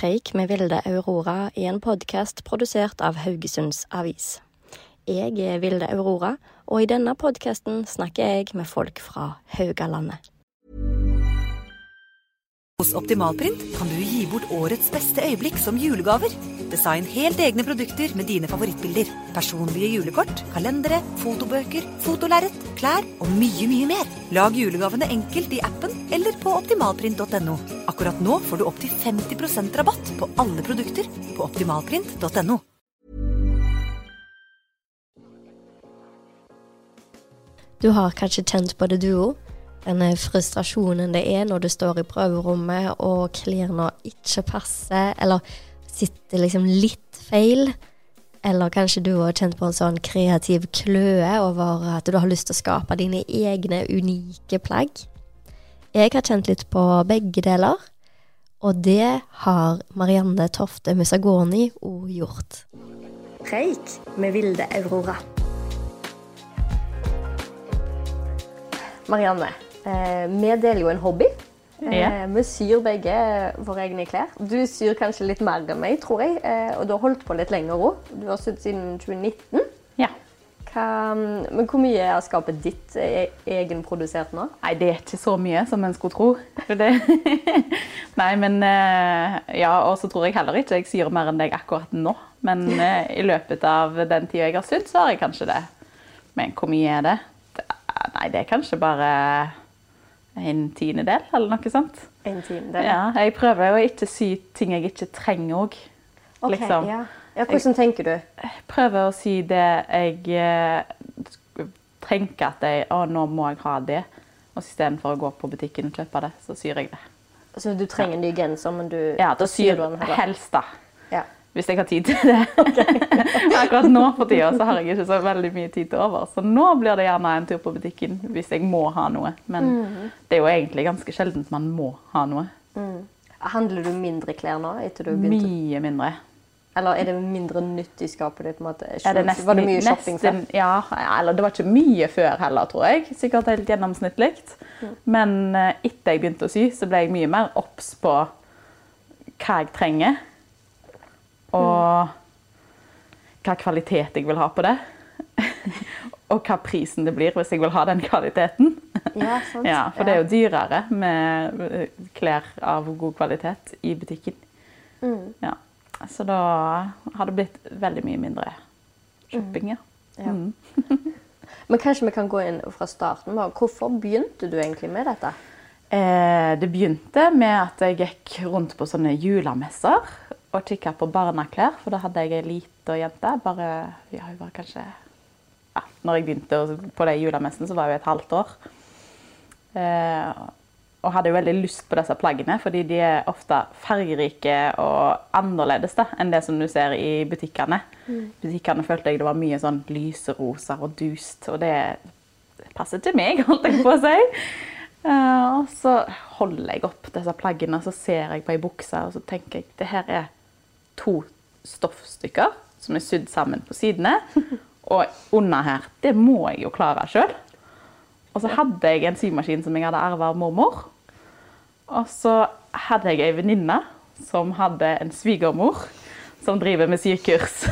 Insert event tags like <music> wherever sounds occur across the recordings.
Preik med Vilde Aurora i en podkast produsert av Haugesunds Avis. Jeg er Vilde Aurora, og i denne podkasten snakker jeg med folk fra Haugalandet. Hos Optimalprint kan du gi bort årets beste øyeblikk som julegaver. Design helt egne produkter med dine favorittbilder. Personlige julekort, kalendere, fotobøker, fotolerret, klær og mye, mye mer. Lag julegavene enkelt i appen eller på optimalprint.no. Akkurat nå får du opptil 50% rabatt på alle produkter på optimalprint.no. Du har kanskje kjent på det, du òg? Denne frustrasjonen det er når du står i prøverommet og klærne ikke passer, eller sitter liksom litt feil. Eller kanskje du har kjent på en sånn kreativ kløe over at du har lyst til å skape dine egne unike plagg. Jeg har kjent litt på begge deler, og det har Marianne Tofte Musagoni òg gjort. Preik med Vilde Aurora. Marianne, eh, vi deler jo en hobby. Eh, Vi syr begge våre egne klær. Du syr kanskje litt mer enn meg, tror jeg. Eh, og du har holdt på litt lenger òg. Du har sydd siden 2019. Ja. Hva, men hvor mye er skapet ditt egenprodusert nå? Nei, det er ikke så mye som en skulle tro. Det. <laughs> Nei, men eh, Ja, og så tror jeg heller ikke jeg syr mer enn deg akkurat nå. Men <laughs> i løpet av den tida jeg har sydd, så har jeg kanskje det. Men hvor mye er det? nei, det er kanskje bare en tiendedel, eller noe sånt. En tiendedel? Ja, jeg prøver å ikke sy ting jeg ikke trenger òg. Okay, liksom. ja. ja, hvordan tenker du? Jeg prøver å si det jeg eh, tenker at jeg, å, nå må jeg ha det. Og istedenfor å gå på butikken og kjøpe det, så syr jeg det. Så du trenger en ny genser, men du Ja, da syr du den heller? helst, da. Hvis jeg har tid til det. <laughs> Akkurat nå for tida så har jeg ikke så veldig mye tid til over. Så nå blir det gjerne en tur på butikken hvis jeg må ha noe. Men mm. det er jo egentlig ganske sjeldent man må ha noe. Handler du mindre klær nå? etter du begynte? Mye mindre. Eller er det mindre nytt i skapet ditt? på en måte? Nesten, var det mye shopping før? ja, eller det var ikke mye før heller, tror jeg. Sikkert helt gjennomsnittlig. Mm. Men eh, etter jeg begynte å sy, så ble jeg mye mer obs på hva jeg trenger. Og hva kvalitet jeg vil ha på det. <laughs> og hva prisen det blir hvis jeg vil ha den kvaliteten. Ja, sant. <laughs> Ja, for det er jo dyrere med klær av god kvalitet i butikken. Mm. Ja. Så da har det blitt veldig mye mindre shopping, ja. Ja. Mm. <laughs> Men kanskje vi kan gå inn fra starten. Hvorfor begynte du egentlig med dette? Eh, det begynte med at jeg gikk rundt på sånne julemesser og kikka på barneklær, for da hadde jeg ei lita jente. Bare, ja, hun var kanskje ja, Når jeg begynte på de julemessene, så var hun et halvt år. Eh, og hadde jo veldig lyst på disse plaggene, fordi de er ofte fargerike og annerledes da, enn det som du ser i butikkene. butikkene følte jeg det var mye sånn lyserosa og dust, og det passer til meg, holdt jeg på å si. Eh, og så holder jeg opp disse plaggene, og så ser jeg på ei bukse, og så tenker jeg det her er to stoffstykker som er sydd sammen på sidene. <laughs> Og under her, det må jeg jo klare sjøl. Og så hadde jeg en symaskin som jeg hadde arva av mormor. Og så hadde jeg ei venninne som hadde en svigermor som driver med sykurs.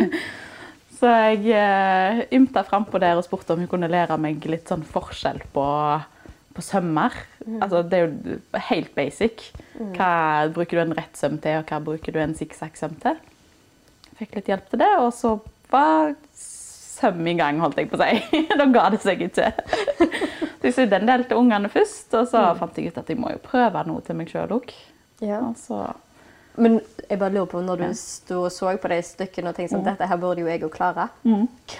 <laughs> så jeg eh, ymta frampå der og spurte om hun kunne lære meg litt sånn forskjell på, på sømmer. Altså, det er jo helt basic. Hva bruker du en rett søm til, og hva bruker du en sikksakk-søm til? Fikk litt hjelp til det, og så var søm i gang, holdt jeg på å si. <laughs> da ga det seg ikke. <laughs> så jeg sydde en del til ungene først, og så fant jeg ut at jeg må jo prøve noe til meg sjøl òg. Ja. Men jeg bare lurer på, når du sto og så på de stykkene og tenkte sånn, dette her burde jo jeg jo klare,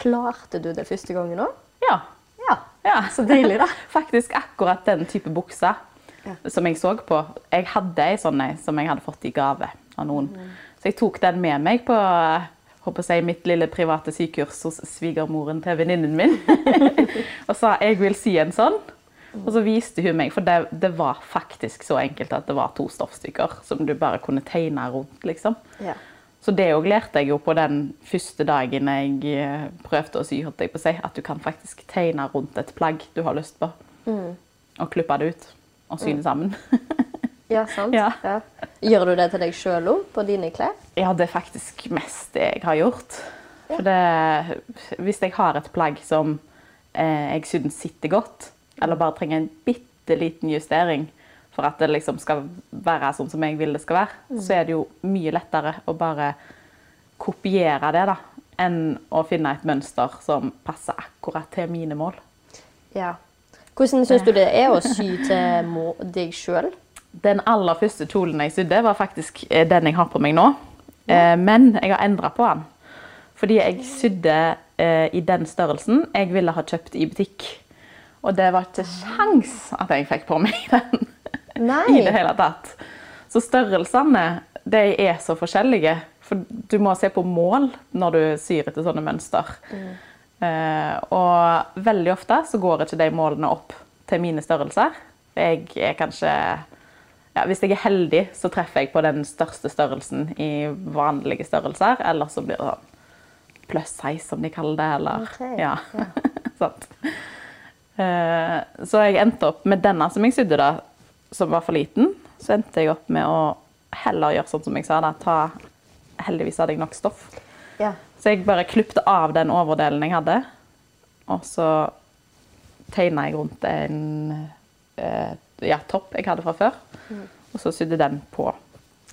klarte du det første gangen òg? ja. Ja. ja. <laughs> Så deilig, da. <laughs> Faktisk akkurat den type buksa som jeg så på. Jeg hadde ei sånn som jeg hadde fått i gave av noen. Så jeg tok den med meg på håper jeg, mitt lille private sykurs hos svigermoren til venninnen min. <laughs> og sa jeg vil si en sånn. Og så viste hun meg, for det, det, var faktisk så enkelt at det var to stoffstykker som du bare kunne tegne rundt. liksom. Ja. Så det òg lærte jeg jo på den første dagen jeg eh, prøvde å sy. holdt jeg på å si, At du kan faktisk tegne rundt et plagg du har lyst på. Og klippe det ut. Og sy det sammen. <laughs> Ja, sant? Ja. Ja. Gjør du det til deg sjøl òg, på dine klær? Ja, det er faktisk mest det jeg har gjort. For det, hvis jeg har et plagg som eh, jeg synes sitter godt, eller bare trenger en bitte liten justering for at det liksom skal være sånn som jeg vil det skal være, så er det jo mye lettere å bare kopiere det da, enn å finne et mønster som passer akkurat til mine mål. Ja. Hvordan syns du det er å sy til deg sjøl? Den aller første kjolen jeg sydde, var faktisk eh, den jeg har på meg nå. Ja. Men jeg har endra på den. Fordi jeg sydde eh, i den størrelsen jeg ville ha kjøpt i butikk. Og det var ikke sjans at jeg fikk på meg <laughs> den Nei. i det hele tatt. Så størrelsene de er så forskjellige. For du må se på mål når du syr etter sånne mønster. Eh, og veldig ofte så går ikke de målene opp til mine størrelser. Jeg er kanskje ja, Hvis jeg er heldig, så treffer jeg på den største størrelsen i vanlige størrelser. Eller så blir det sånn pluss size, som de kaller det. Eller, okay. ja. <laughs> Sant. Eh, så jeg endte opp med denne som jeg sydde, da, som var for liten. Så endte jeg opp med å heller gjøre sånn som jeg sa, da, ta Heldigvis hadde jeg nok stoff. Ja. Så jeg bare klipte av den overdelen jeg hadde. Og så tegna jeg rundt en eh, ja, topp jeg hadde fra før. Og så sydde den på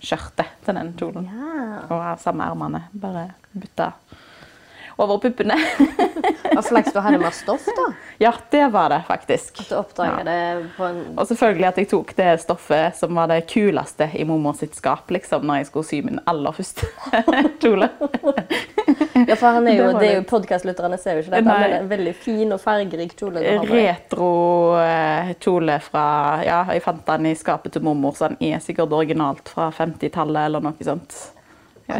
skjørtet til den kjolen. Ja. Og samme ermene. Bare bytta over puppene. Og flaks du hadde mer stoff, da. ja, det var det faktisk. At du oppdager det på en Og selvfølgelig at jeg tok det stoffet som var det kuleste i mormor sitt skap, liksom, når jeg skulle sy min aller første <laughs> kjole. Ja, for han er jo, Det det er jo Podkastlytterne ser jo ikke dette, men en veldig fin og fargerik kjole. du har på deg. Retro eh, fra Ja, jeg fant den i skapet til mormor, så den er sikkert originalt fra 50-tallet eller noe sånt.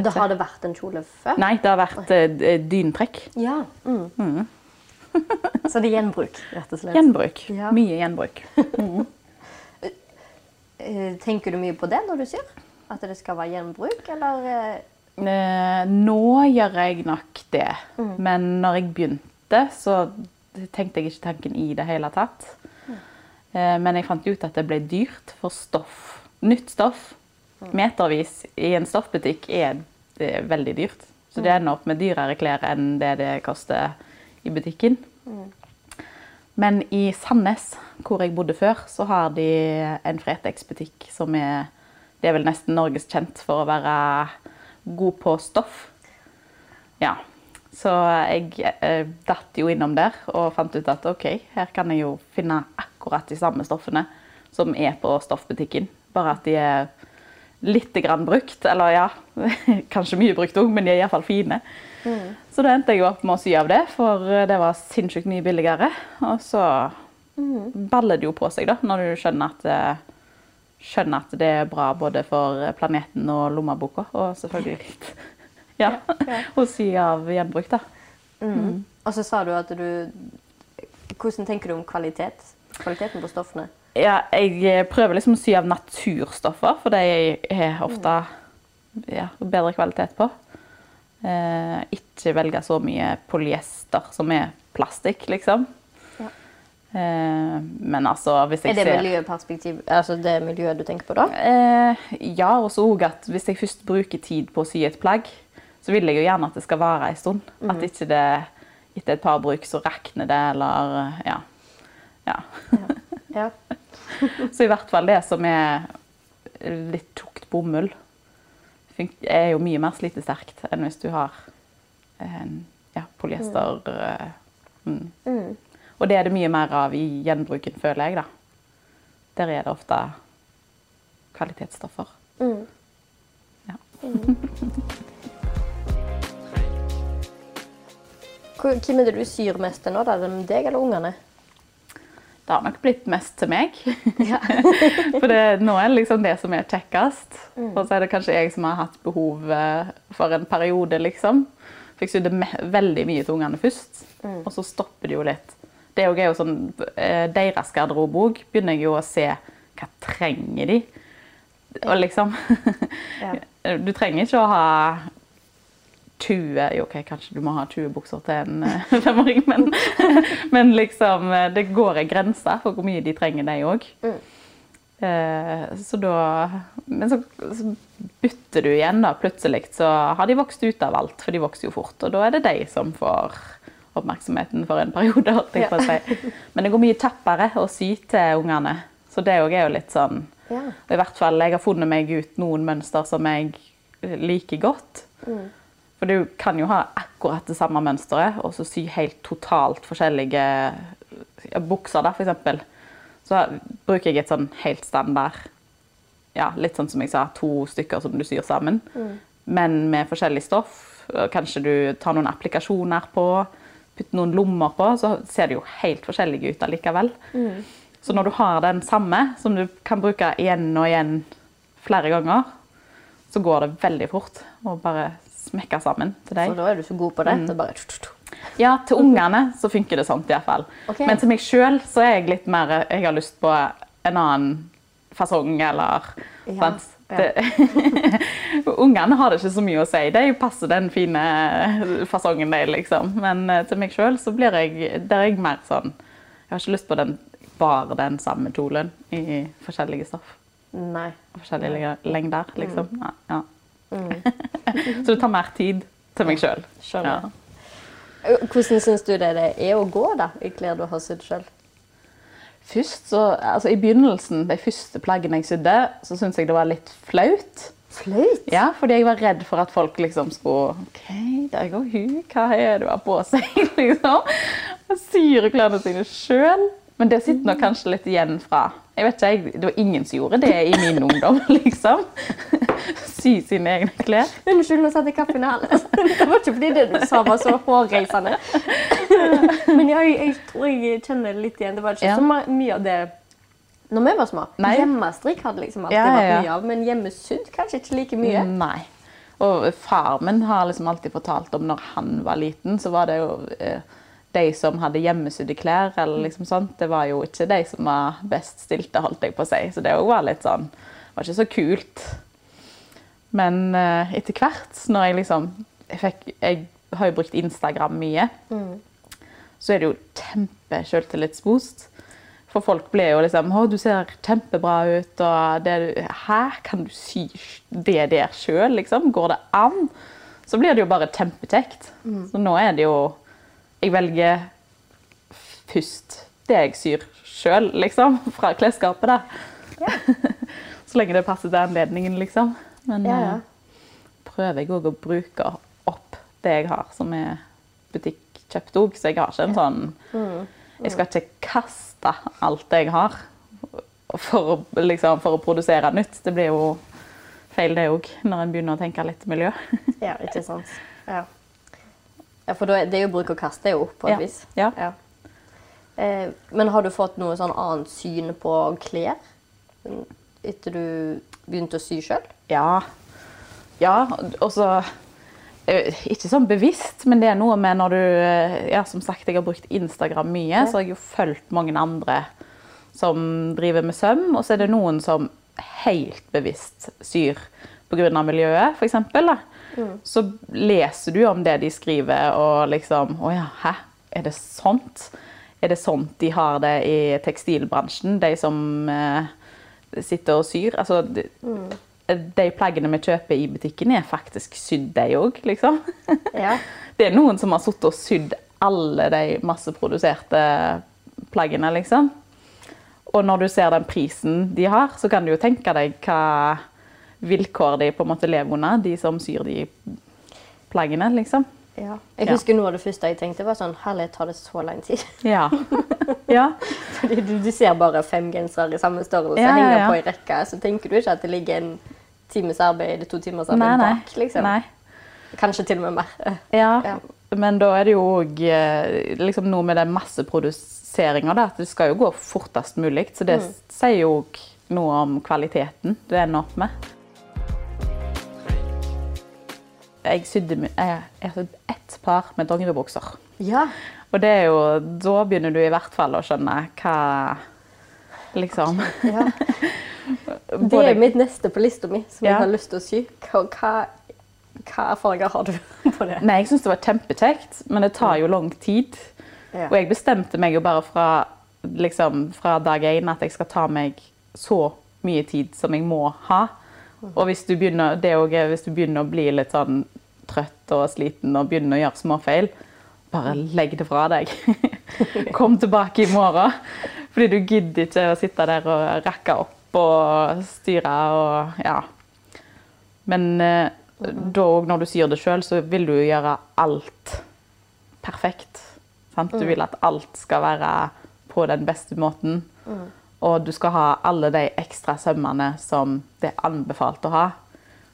Da har det vært en kjole før? Nei, det har vært uh, dyntrekk. Ja. Mm. <laughs> Så det er gjenbruk, rett og slett. Gjenbruk. Ja. Mye gjenbruk. Mm. <laughs> Tenker du mye på det når du syr? At det skal være gjenbruk, eller eh, Eh, nå gjør jeg nok det. Men når jeg begynte, så tenkte jeg ikke tanken i det hele tatt. Eh, men jeg fant ut at det ble dyrt for stoff. Nytt stoff. Metervis i en stoffbutikk er det veldig dyrt. Så det ender opp med dyrere klær enn det det koster i butikken. Men i Sandnes, hvor jeg bodde før, så har de en Fretex-butikk som er Det er vel nesten Norges kjent for å være god på stoff. Ja. Så jeg eh, datt jo innom der og fant ut at OK, her kan jeg jo finne akkurat de samme stoffene som er på stoffbutikken. Bare at de er litt grann brukt. Eller ja, <laughs> kanskje mye brukt òg, men de er iallfall fine. Så da endte jeg opp med å sy av det, for det var sinnssykt mye billigere. Og så baller det jo på seg, da, når du skjønner at, eh, skjønner at det er bra både for planeten og lommeboka, og selvfølgelig <laughs> litt ja, <laughs> å sy av gjenbruk, da. Og så sa du at du Hvordan tenker du om kvalitet? Kvaliteten på stoffene? Ja, jeg prøver liksom å sy av naturstoffer, for det er ofte ja, bedre kvalitet på. Eh, ikke velge så mye polyester som er plastikk, liksom. Eh, men altså, hvis jeg Er det ser miljøperspektiv, altså det miljøet du tenker på da? Eh, ja, og så òg at hvis jeg først bruker tid på å sy et plagg, så vil jeg jo gjerne at det skal vare en stund. At ikke det etter et par bruk så rakner det, eller ja. ja. Ja. <laughs> Så i hvert fall det som er litt tjukt bomull, er jo mye mer slitesterkt enn hvis du har ja, polyester. Mm. Mm. Og det er det mye mer av i gjenbruken, føler jeg. da. Der er det ofte kvalitetsstoffer. Ja. <laughs> Hvem er det du syr mest til nå? da? Deg eller ungene? Det har nok blitt mest til meg. <laughs> for det, nå er det liksom det som er kjekkest. Mm. Og så er det kanskje jeg som har hatt behov eh, for en periode, liksom. Fikk sydde veldig mye til ungene først, Mm. og så stopper det jo litt. Det er jo, sånn, eh, Deres garderobe òg begynner jeg jo å se hva trenger de. Og liksom <laughs> Du trenger ikke å ha 20 Jo, ok, kanskje du må ha 20 bukser til en eh, <laughs> femåring, men, <laughs> men liksom eh, Det går en grense for hvor mye de trenger, de òg. Eh, så da Men så, så bytter du igjen, da. Plutselig så har de vokst ut av alt, for de vokser jo fort. Og da er det de som får oppmerksomheten for en periode. holdt jeg på å si. <laughs> Men det går mye kjappere å sy til ungene. Så det òg er jo litt sånn Ja. og I hvert fall jeg har funnet meg ut noen mønster som jeg liker godt. For du kan jo ha akkurat det samme mønsteret, og så sy helt totalt forskjellige bukser, da, f.eks. Så bruker jeg et sånn helt standard ja, Litt sånn som jeg sa, to stykker som du syr sammen, men med forskjellig stoff. Kanskje du tar noen applikasjoner på, putter noen lommer på, så ser det jo helt forskjellige ut allikevel. Så når du har den samme, som du kan bruke igjen og igjen flere ganger, så går det veldig fort å bare smekke sammen til deg. Så da er du så god på det. Mm. Bare. Ja, til ungene så funker det sånn i hvert fall. Men til meg sjøl så er jeg litt mer Jeg har lyst på en annen fasong eller Ja, ja. <laughs> Ungene har det ikke så mye å si. De passer den fine fasongen, de, liksom. Men eh, til meg sjøl så blir jeg Der er jeg mer sånn Jeg har ikke lyst på den, bare den samme kjolen i forskjellige stoff. Nei. Forskjellige lengder, liksom. Mm. Ja, ja. <laughs> så det tar mer tid til meg sjøl. Ja. Hvordan syns du det er å gå da, i klær du har sydd sjøl? Først så, altså I begynnelsen, de første plaggene jeg sydde, så syntes jeg det var litt flaut. Flaut? Ja, fordi jeg var redd for at folk liksom skulle OK, der går hun, hva er det hun har på seg? <laughs> liksom. Og syr klærne sine sjøl. Men det sitter nok kanskje litt igjen fra jeg vet ikke, Det var ingen som gjorde det i min ungdom, <laughs> liksom. Sy sine egne klær. Unnskyld, nå satte jeg kaffen i halsen. <laughs> Det var ikke fordi det du sa var så hårreisende. <laughs> Men jeg, jeg tror jeg kjenner det litt igjen. Det var ikke Ja. så mye av det når vi var små. Nei. Hjemmestrikk hadde liksom alltid Ja, ja, vært mye av, men hjemmesydd kanskje ikke like mye. Nei. Og far min har liksom alltid fortalt om når han var liten, så var det jo eh, de som hadde hjemmesydde klær, eller liksom sånt, det var jo ikke de som var best stilte, holdt jeg på å si. Så det òg var litt sånn var ikke så kult. Men uh, etter hvert, når jeg liksom jeg, fikk, jeg har jo brukt Instagram mye, så er det jo kjempe sjøltillitsboost. For folk ble jo liksom 'Å, du ser kjempebra ut', og det, 'Hæ, kan du sy det der sjøl', liksom? Går det an? Så blir det jo bare kjempekjekt. Så nå er det jo Jeg velger først det jeg syr sjøl, liksom, fra klesskapet, da. <laughs> Så lenge det passer til anledningen, liksom. Men Ja, ja. eh, prøver jeg òg å bruke opp det jeg har som er butikkjøpt òg, så jeg har ikke en sånn Jeg skal ikke kaste alt jeg har for liksom, for å produsere nytt. Det blir jo feil, det òg, når en begynner å tenke litt miljø. Ja, ikke sant. Ja. Ja for det er jo bruk og kast, det er jo, på et Ja. vis. Ja. Eh, men har du fått noe sånn annet syn på klær etter du begynte å sy sjøl? Ja. Ja, og så eh, Ikke sånn bevisst, men det er noe med når du eh, Ja, som sagt, jeg har brukt Instagram mye, så har jeg jo fulgt mange andre som driver med søm, og så er det noen som helt bevisst syr pga. miljøet, f.eks. Så leser du om det de skriver, og liksom Å ja, hæ? Er det sånt? Er det sånt de har det i tekstilbransjen, de som eh, sitter og syr? Altså, de, de plaggene vi kjøper i butikken, er faktisk sydd, de òg, liksom. Ja. <laughs> Det er noen som har sittet og sydd alle de masseproduserte plaggene, liksom. Og når du ser den prisen de har, så kan du jo tenke deg hva vilkår de på en måte lever under, de som syr de plaggene, liksom. ja. Jeg husker noe av det første jeg tenkte, var sånn Herlighet, tar det så lang tid? <laughs> Ja. ja. Fordi du, du ser bare fem gensere i samme størrelse Ja, ja. på i rekka, så tenker du ikke at det ligger en times arbeid, to timers arbeid Nei, bak, liksom. nei. Kanskje til og med mer. Ja, men da er det jo òg liksom noe med den masseproduseringa, at det skal jo gå fortest mulig. Så det sier jo noe om kvaliteten du ender opp med. Jeg sydde ett par med dongeribukser. Ja. Og det er jo Da begynner du i hvert fall å skjønne hva Liksom. ja. <laughs> Det er mitt neste på lista mi, som Ja. jeg har lyst til å sy. Hva, hva erfaringer har du <laughs> på det? Nei, jeg syns det var kjempekjekt, men det tar jo lang tid. Ja. Og jeg bestemte meg jo bare fra, liksom, fra dag én at jeg skal ta meg så mye tid som jeg må ha. Og hvis du begynner, det er hvis du begynner å bli litt sånn trøtt og sliten og begynner å gjøre småfeil, bare legg det fra deg. <laughs> Kom tilbake i morgen. Fordi du gidder ikke å sitte der og rekke opp og styre og ja. Men eh, da òg når du syr det sjøl, så vil du gjøre alt perfekt. Sant? Du vil at alt skal være på den beste måten. Og du skal ha alle de ekstra sømmene som det er anbefalt å ha.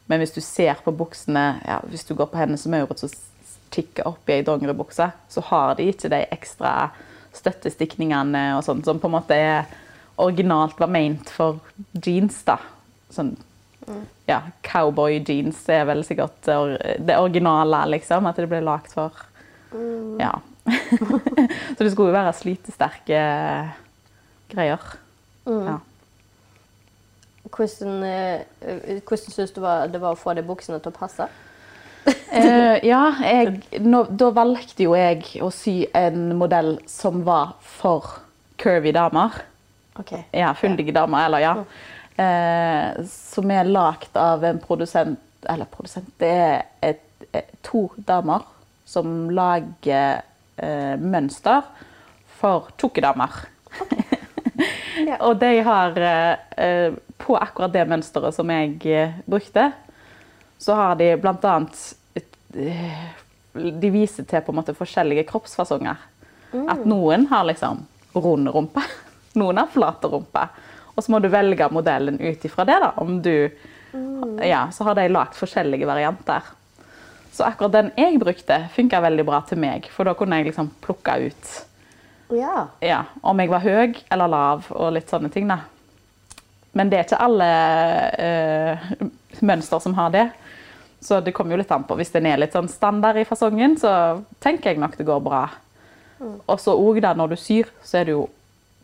Men hvis du ser på buksene, ja, hvis du går på Hennes og Maurits og kikker opp i ei dongeribukse, så har de ikke de ekstra støttestikningene og sånn, som på en måte er originalt var ment for jeans. da. Sånn ja, cowboy jeans er vel sikkert det originale, liksom. At det ble lagd for Ja. <laughs> så det skulle jo være slitesterke greier. Ja. Hvordan, eh, hvordan syns du det var å få de buksene til å passe? <laughs> Eh, ja, jeg, nå, da valgte jo jeg å sy en modell som var for curvy damer. Okay. Ja, fyldige damer, eller ja. Eh, som er lagd av en produsent Eller produsent Det er et, et, to damer som lager eh, mønster for tjukke damer. <laughs> Og de har eh, På akkurat det mønsteret som jeg eh, brukte, så har de et, eh, De viser til på en måte forskjellige kroppsfasonger. At noen har liksom rund rumpe, <laughs> noen har flat rumpe. Og så må du velge modellen ut ifra det. da, om du, ja, Så har de lagd forskjellige varianter. Så akkurat den jeg brukte, funka veldig bra til meg. For da kunne jeg liksom plukke ut Ja. ja, om jeg var høy eller lav og litt sånne ting. da. Men det er ikke alle eh, mønster som har det. Så det kommer jo litt an på. Hvis den er litt sånn standard i fasongen, så tenker jeg nok det går bra. Og så òg da når du syr, så er det jo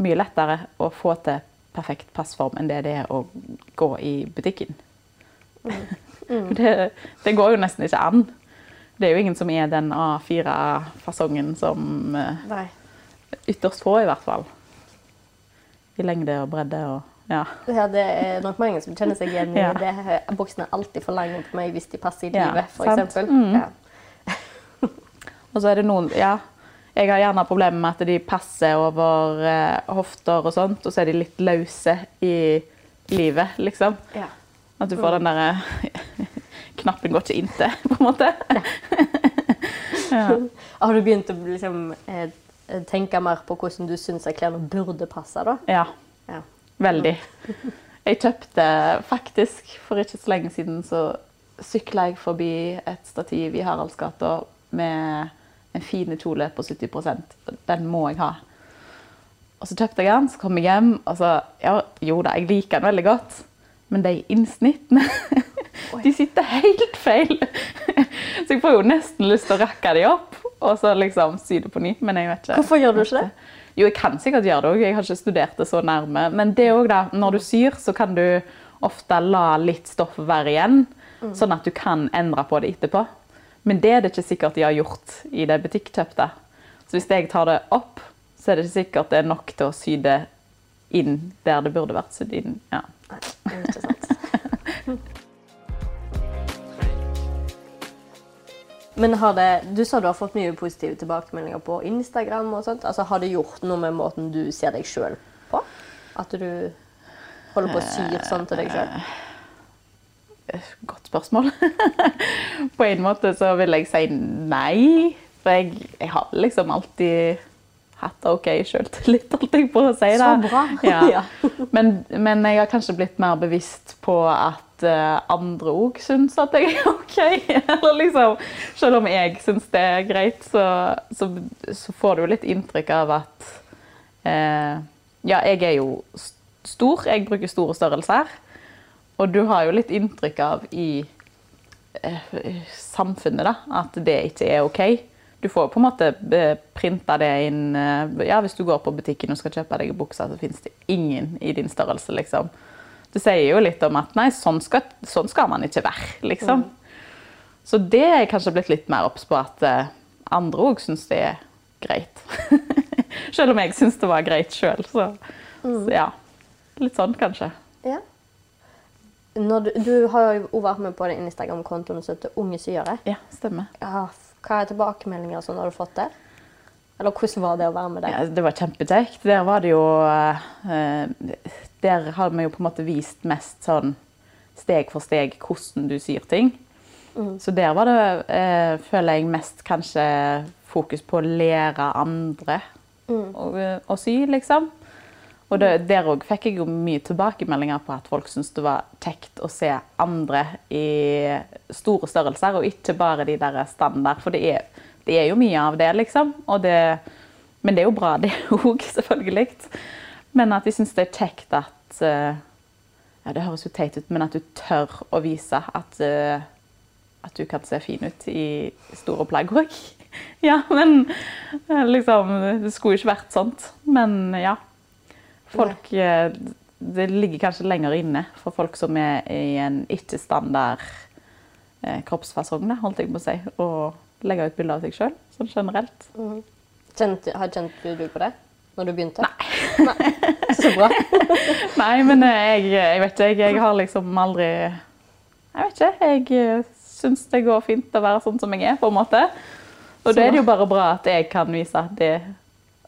mye lettere å få til perfekt passform enn det det er å gå i butikken. <laughs> det, det går jo nesten ikke an. Det er jo ingen som er den A4-fasongen som eh, Nei. Ytterst få, i hvert fall. I lengde og bredde og ja. Ja, det er nok mange som kjenner seg igjen i <laughs> Ja. det. Buksene er alltid for lange på meg hvis de passer i livet, sant. Mm. Ja. <laughs> Og så er det noen Ja. Jeg har gjerne problemer med at de passer over eh, hofter og sånt, og så er de litt løse i livet, liksom. Ja. At du får den derre <laughs> Knappen går ikke inntil, på en måte. ja. Har du begynt å liksom, eh, tenke mer på hvordan du syns klærne burde passe? da? ja. Ja. Veldig. <laughs> Jeg kjøpte faktisk for ikke så lenge siden så sykla jeg forbi et stativ i Haraldsgata med en fin kjole på 70% Den må jeg ha. Og så kjøpte jeg den, så kom jeg hjem, og så ja, Jo da, jeg liker den veldig godt, men de innsnittene <laughs> De sitter helt feil. Så jeg får jo nesten lyst til å rakke de opp og så liksom sy det på ny. Men jeg vet ikke. Hvorfor gjør du ikke det? Jo, jeg kan sikkert gjøre det òg. Jeg har ikke studert det så nærme. Men det òg, da, når du syr, så kan du ofte la litt stoff være igjen, sånn at du kan endre på det etterpå. Men det er det ikke sikkert de har gjort i det butikkkjøpte. Så hvis jeg tar det opp, så er det ikke sikkert det er nok til å sy det inn der det burde vært sydd inn. Ja. Ikke sant. <laughs> Men har det, Du sa du har fått mye positive tilbakemeldinger på Instagram. og sånt. Altså, Har det gjort noe med måten du ser deg sjøl på? At du holder på å sy sånn til deg sjøl? Godt spørsmål. <laughs> på en måte så vil jeg si nei. For jeg, jeg har liksom alltid hatt OK sjøltillit, holdt jeg på å si. Da. Så bra. <laughs> Ja. Men, men jeg har kanskje blitt mer bevisst på at eh, andre òg syns at jeg er OK. <laughs> Eller liksom, selv om jeg syns det er greit, så, så, så får du litt inntrykk av at eh, Ja, jeg er jo stor. Jeg bruker store størrelser. Og du har jo litt inntrykk av i eh, samfunnet da, at det ikke er OK. Du får på en måte eh, printa det inn eh, Ja, hvis du går på butikken og skal kjøpe deg bukser, så finnes det ingen i din størrelse, liksom. Det sier jo litt om at nei, sånn skal, sånn skal man ikke være, liksom. Så det er jeg kanskje blitt litt mer obs på at eh, andre òg syns det er greit. <laughs> selv om jeg syns det var greit sjøl, så, så ja. Litt sånn, kanskje. Ja. Du, du har jo vært med på den Instagram-kontoen som heter Unge syere. Ja, stemmer. Ja, hva er tilbakemeldinger og sånn har du fått der? Eller hvordan var det å være med der? Ja, det var kjempekjekt. Der var det jo eh, Der har vi jo på en måte vist mest sånn steg for steg hvordan du syr ting. Så der var det, eh, føler jeg, mest kanskje fokus på å lære andre å, å sy, liksom. Og det, der òg fikk jeg jo mye tilbakemeldinger på at folk syntes det var kjekt å se andre i store størrelser, og ikke bare de der standard. For det er, det er jo mye av det, liksom. Det, men det er jo bra, det <laughs> òg, selvfølgelig. Men at de syns det er kjekt at eh, ja, Det høres jo teit ut, men at du tør å vise at, eh, at du kan se fin ut i store plagg òg. <laughs> Ja, men eh, liksom Det skulle ikke vært sånt. Men ja. Folk eh, Det ligger kanskje lenger inne for folk som er i en ikke-standard eh, kroppsfasong, da, holdt jeg på å si, å legge ut bilder av seg sjøl, sånn generelt. Kjente, har kjent du på det når du begynte? Nei. Så bra. <laughs> Nei, men eh, jeg, jeg vet ikke. Jeg, har liksom aldri Jeg vet ikke. Jeg syns det går fint å være sånn som jeg er, på en måte. Og da er det jo bare bra at jeg kan vise at det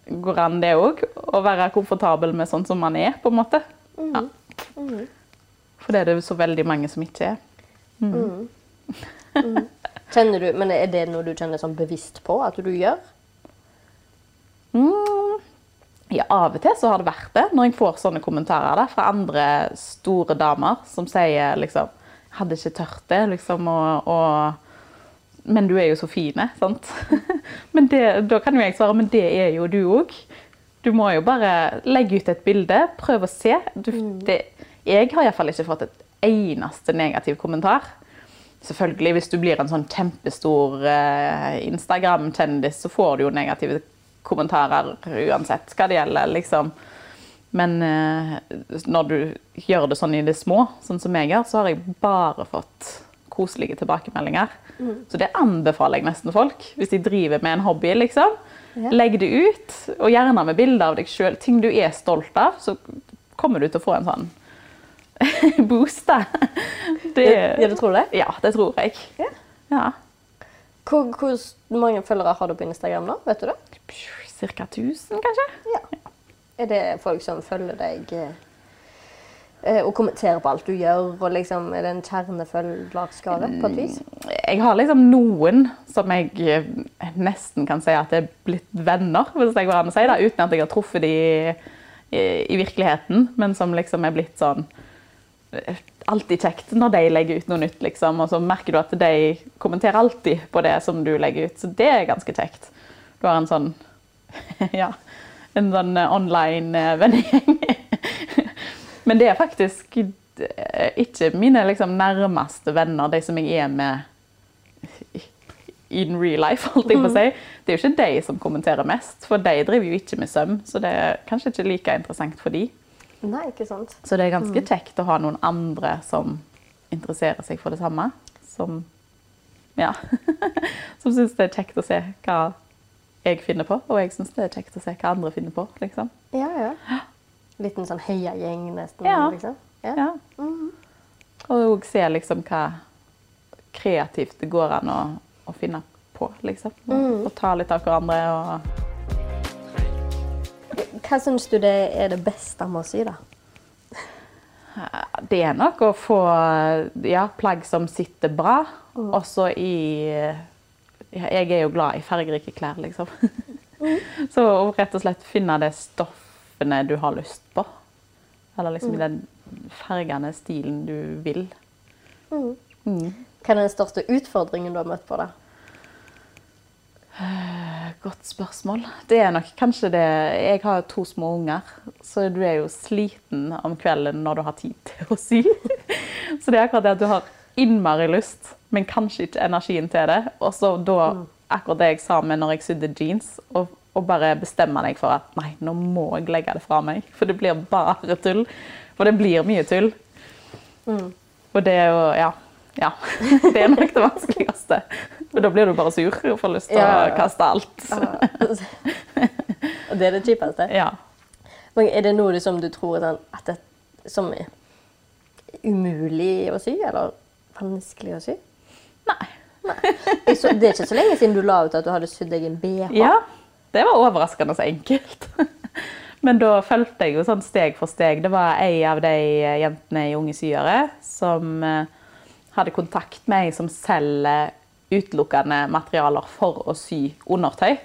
går an, det òg. Å være komfortabel med sånn som man er, på en måte. Ja. For det er det så veldig mange som ikke er. Kjenner du, men Er det noe du kjenner sånn bevisst på at du gjør? Mm. Ja, av og til så har det vært det. Når jeg får sånne kommentarer da, fra andre store damer som sier liksom Hadde ikke tørt det, liksom, og, og Men du er jo så fine, sant? <laughs> men det, da kan jo jeg svare, men det er jo du òg. Du må jo bare legge ut et bilde, prøve å se. Du, det, jeg har iallfall ikke fått et eneste negativ kommentar. Selvfølgelig, hvis du blir en sånn kjempestor eh, Instagram-kjendis, så får du jo negative kommentarer uansett hva det gjelder, liksom. Men eh, når du gjør det sånn i det små, sånn som jeg gjør, så har jeg bare fått koselige tilbakemeldinger. Så det anbefaler jeg nesten folk, hvis de driver med en hobby, liksom. Legg det ut, og gjerne med bilder av deg sjøl. Ting du er stolt av, så kommer du til å få en sånn <laughs> boost, da. Det, Ja, du tror det? ja, det tror jeg. Ja. Ja. Hvor, hvor mange følgere har du på Instagram nå? Vet du det? Cirka 1000, kanskje? Ja. Er det folk som følger deg eh, og kommenterer på alt du gjør? og liksom, Er det en kjernefølgerskare vis? Jeg har liksom noen som jeg eh, nesten kan si at er blitt venner, hvis jeg går an å si det, uten at jeg har truffet de i, i, virkeligheten, men som liksom er blitt sånn eh, Alltid kjekt når de legger ut noe nytt, liksom, og så merker du at de kommenterer alltid på det som du legger ut, så det er ganske kjekt. Du har en sånn <laughs> Ja, en sånn eh, online eh, vennegjeng. <laughs> Men det er faktisk eh, ikke mine liksom, nærmeste venner, de som jeg er med in real life, holdt jeg på å si. Det er jo ikke de som kommenterer mest, for de driver jo ikke med søm, så det er kanskje ikke like interessant for de. Nei, ikke sant. Så det er ganske kjekt å ha noen andre som interesserer seg for det samme. Som ja, <laughs> som syns det er kjekt å se hva jeg finner på, og jeg syns det er kjekt å se hva andre finner på. liksom. Ja, ja. Liten sånn heiagjeng, nesten. Ja. liksom. Ja. Ja. Og òg se liksom hva kreativt det går an å, å finne på, liksom. Og, og ta litt av hverandre og Hva syns du det er det beste med å sy, da? Det er nok å få ja, plagg som sitter bra. Også i Jeg er jo glad i fargerike klær, liksom. <laughs> Så å rett og slett finne det stoffene du har lyst på. Eller liksom i den fargende stilen du vil. Hva er den største utfordringen du har møtt på? da? Godt spørsmål. Det er nok kanskje det Jeg har to små unger, så du er jo sliten om kvelden når du har tid til å sy. <laughs> Så det er akkurat det at du har innmari lyst, men kanskje ikke energien til det. Og så da akkurat det jeg sa med når jeg sydde jeans, og, og bare bestemme deg for at nei, nå må jeg legge det fra meg. For det blir bare tull. For det blir mye tull. Og det er jo Ja. ja. <laughs> Det er nok det vanskeligste. Og da blir du bare sur og får lyst til Ja. å kaste alt. <laughs> Og det er det kjipeste. Ja. Men er det noe som du tror er sånn, at det, som er umulig å sy, eller vanskelig å sy? Nei. Er det er ikke så lenge siden du la ut at du hadde sydd deg en BH. Ja, det var overraskende så enkelt. <laughs> Men da fulgte jeg jo sånn steg for steg. Det var ei av de jentene i Unge syere som eh, hadde kontakt med ei som selger utelukkende materialer for å sy undertøy.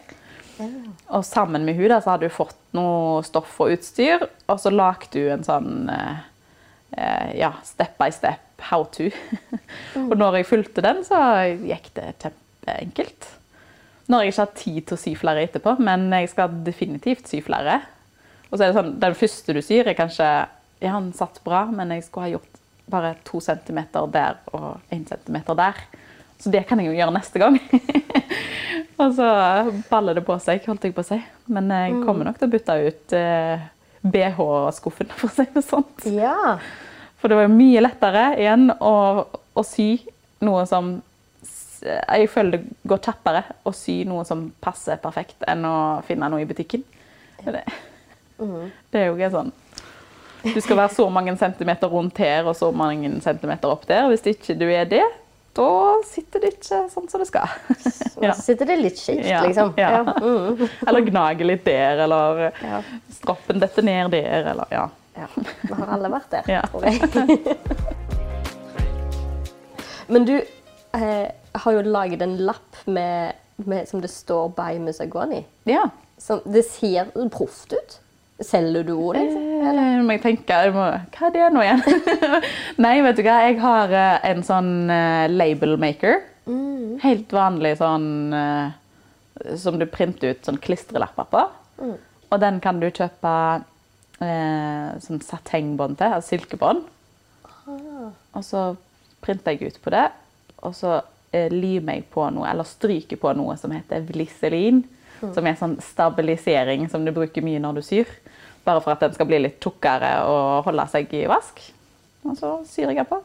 Og sammen med hun da, så hadde hun fått noe stoff og utstyr, og så lagde hun en sånn eh, eh, ja, step by step how to. <laughs> og når jeg fulgte den, så gikk det kjempeenkelt. Nå har jeg ikke hatt tid til å sy flere etterpå, men jeg skal definitivt sy flere. Og så er det sånn, Den første du syr, er kanskje Ja, han satt bra, men jeg skulle ha gjort bare to centimeter der og én centimeter der. Så det kan jeg jo gjøre neste gang. <laughs> og så baller det på seg, holdt jeg på å si. Men jeg kommer nok til å bytte ut eh, BH-skuffen, for å si det sånn. Ja. For det var jo mye lettere igjen å, å sy noe som Jeg føler det går kjappere å sy noe som passer perfekt, enn å finne noe i butikken. Det, det er jo ikke sånn Du skal være så mange centimeter rundt her og så mange centimeter opp der. Hvis ikke du er det, da sitter det ikke sånn som det skal. Så sitter det litt skjevt, liksom. ja. Ja. <laughs> Mm. Eller gnager litt der, eller Ja. stroppen detter ned der, eller ja. Ja, vi har alle vært der, Ja. tror jeg. <laughs> Men du eh, har jo laget en lapp med, med, som det står 'By Musagoni'. ja. Som, det ser proft ut. Selger du ordet? Liksom? Eh, må jeg tenke, jeg må, Hva er det nå igjen? <laughs> Nei, vet du hva. Jeg har eh, en sånn uh, labelmaker. Mm. Helt vanlig sånn uh, som du printer ut sånn klistrelapper på. Og den kan du kjøpe uh, sånn satengbånd til, altså silkebånd. Og så printer jeg ut på det, og så eh, limer meg på noe, eller stryker på noe som heter Vliselin. Som er sånn stabilisering som du bruker mye når du syr. Bare for at den skal bli litt tjukkere og holde seg i vask. Og så syr jeg på.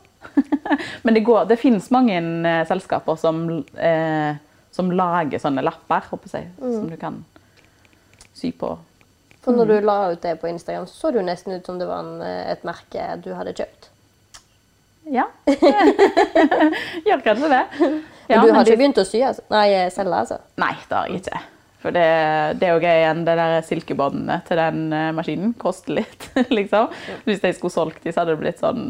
<laughs> Men det, går, det finnes mange eh, selskaper som, eh, som lager sånne lapper jeg, som du kan sy på. For når du la ut det på Instagram, så så det jo nesten ut som det var en, eh, et merke du hadde kjøpt. Ja. <laughs> Gjør kanskje det. Ja, du har ikke begynt å sy? Altså. Nei, selge, altså? Nei, det har jeg ikke. For det, det er jo gøy igjen, det der silkebåndene til den eh, maskinen koster litt, <laughs> liksom. Hvis jeg skulle solgt de, så hadde det blitt sånn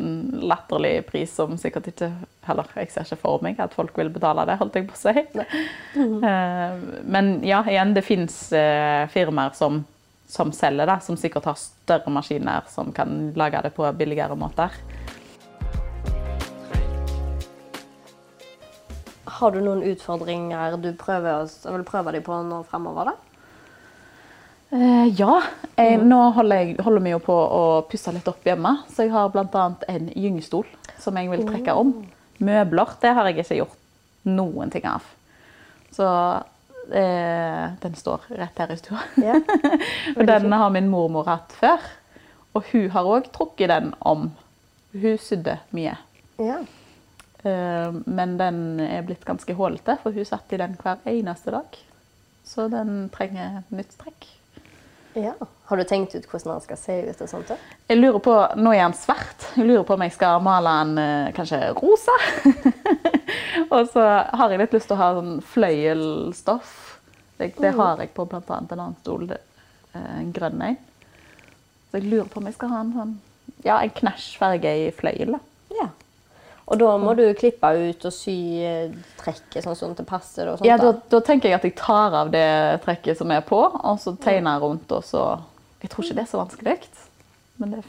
latterlig pris som sikkert ikke Heller, jeg ser ikke for meg at folk vil betale det, holdt jeg på å si. <laughs> Eh, Men ja, igjen, det fins firmaer som, som selger det, som sikkert har større maskiner som kan lage det på billigere måter. Har du noen utfordringer du prøver vil prøve deg på nå fremover? da? Eh, ja. Jeg, nå holder, jeg, holder vi jo på å pusse litt opp hjemme. Så jeg har bl.a. en gyngestol som jeg vil trekke om. Møbler det har jeg ikke gjort noen ting av. Så eh, den står rett her i stua. Ja. <laughs> og den har min mormor hatt før. Og hun har òg trukket den om. Hun sydde mye. Ja. Eh, Men den er blitt ganske hålete, for hun satt i den hver eneste dag. Så den trenger nytt strekk. ja. Har du tenkt ut hvordan den skal se ut? og sånt? Jeg lurer på, Nå er den svart. Jeg lurer på om jeg skal male den eh, kanskje rosa. <laughs> og så har jeg litt lyst til å ha sånn fløyelstoff. Det, det har jeg på bl.a. en annen stol. eh, En grønn en. Så jeg lurer på om jeg skal ha en sånn ja, en knæsj farge i fløyel. da. Og da må du klippe ut og sy eh, trekket sånn som det passer? og sånt Ja, da, da. tenker jeg at jeg tar av det trekket som er på, og så tegner jeg rundt. og så... Jeg tror ikke det er så vanskelig. Men det,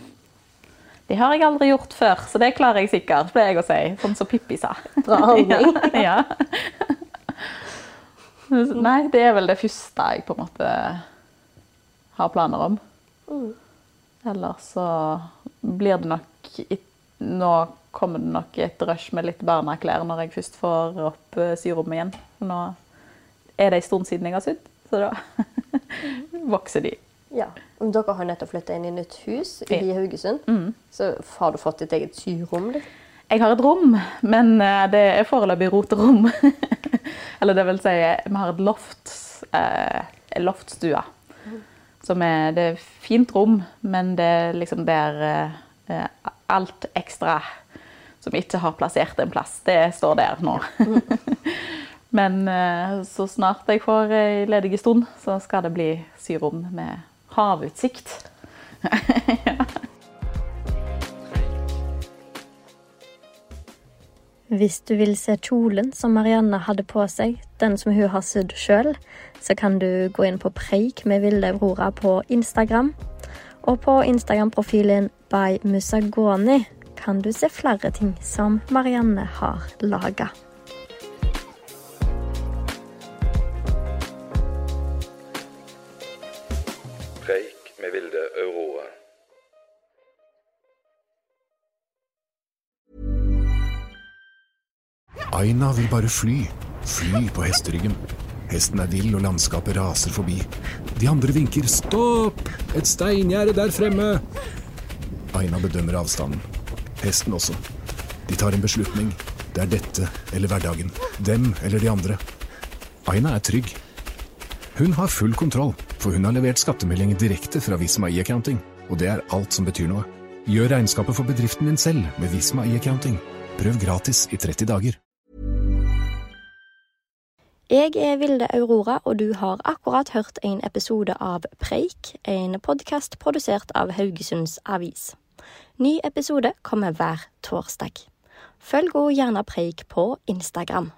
det har jeg aldri gjort før, så det klarer jeg sikkert. pleier jeg å si, Sånn som Pippi sa. Bra <laughs> holdning. ja, ja. Nei, det er vel det første jeg på en måte har planer om. Ellers så blir det nok Nå kommer det nok et rush med litt barneklær når jeg først får opp eh, syrommet igjen. Nå er det en stund siden jeg har sydd, så da <laughs> vokser de. Ja. Om Dere har nettopp flytta inn i nytt hus i Ja. Haugesund. Så har du fått ditt eget syrom? Liksom? Jeg har et rom, men eh, det er foreløpig roterom. <laughs> Eller det vil si, vi har et loft, eh, en loftstue. Som er, det er fint rom, men det er liksom der eh, eh, alt ekstra som ikke har plassert en plass, det står der nå. <laughs> men eh, så snart jeg får ei ledig stund, så skal det bli syrom med havutsikt. <laughs> Hvis du vil se kjolen som Marianne hadde på seg, den som hun har sydd sjøl, så kan du gå inn på Preik med Vilde Aurora på Instagram. Og på Instagram-profilen by Musagoni kan du se flere ting som Marianne har laga. Preik med Vilde Aurora. Aina vil bare fly. Fly på hesteryggen. Hesten er vill, og landskapet raser forbi. De andre vinker 'stopp! Et steingjerde der fremme!' Aina bedømmer avstanden. Hesten også. De tar en beslutning. Det er dette eller hverdagen. Dem eller de andre. Aina er trygg. Hun har full kontroll, for hun har levert skattemelding direkte fra Visma e-accounting, og det er alt som betyr noe. Gjør regnskapet for bedriften din selv med Visma e-accounting. Prøv gratis i 30 dager. Jeg er Vilde Aurora, og du har akkurat hørt en episode av Preik, en podkast produsert av Haugesunds Avis. Ny episode kommer hver torsdag. Følg også gjerne Preik på Instagram.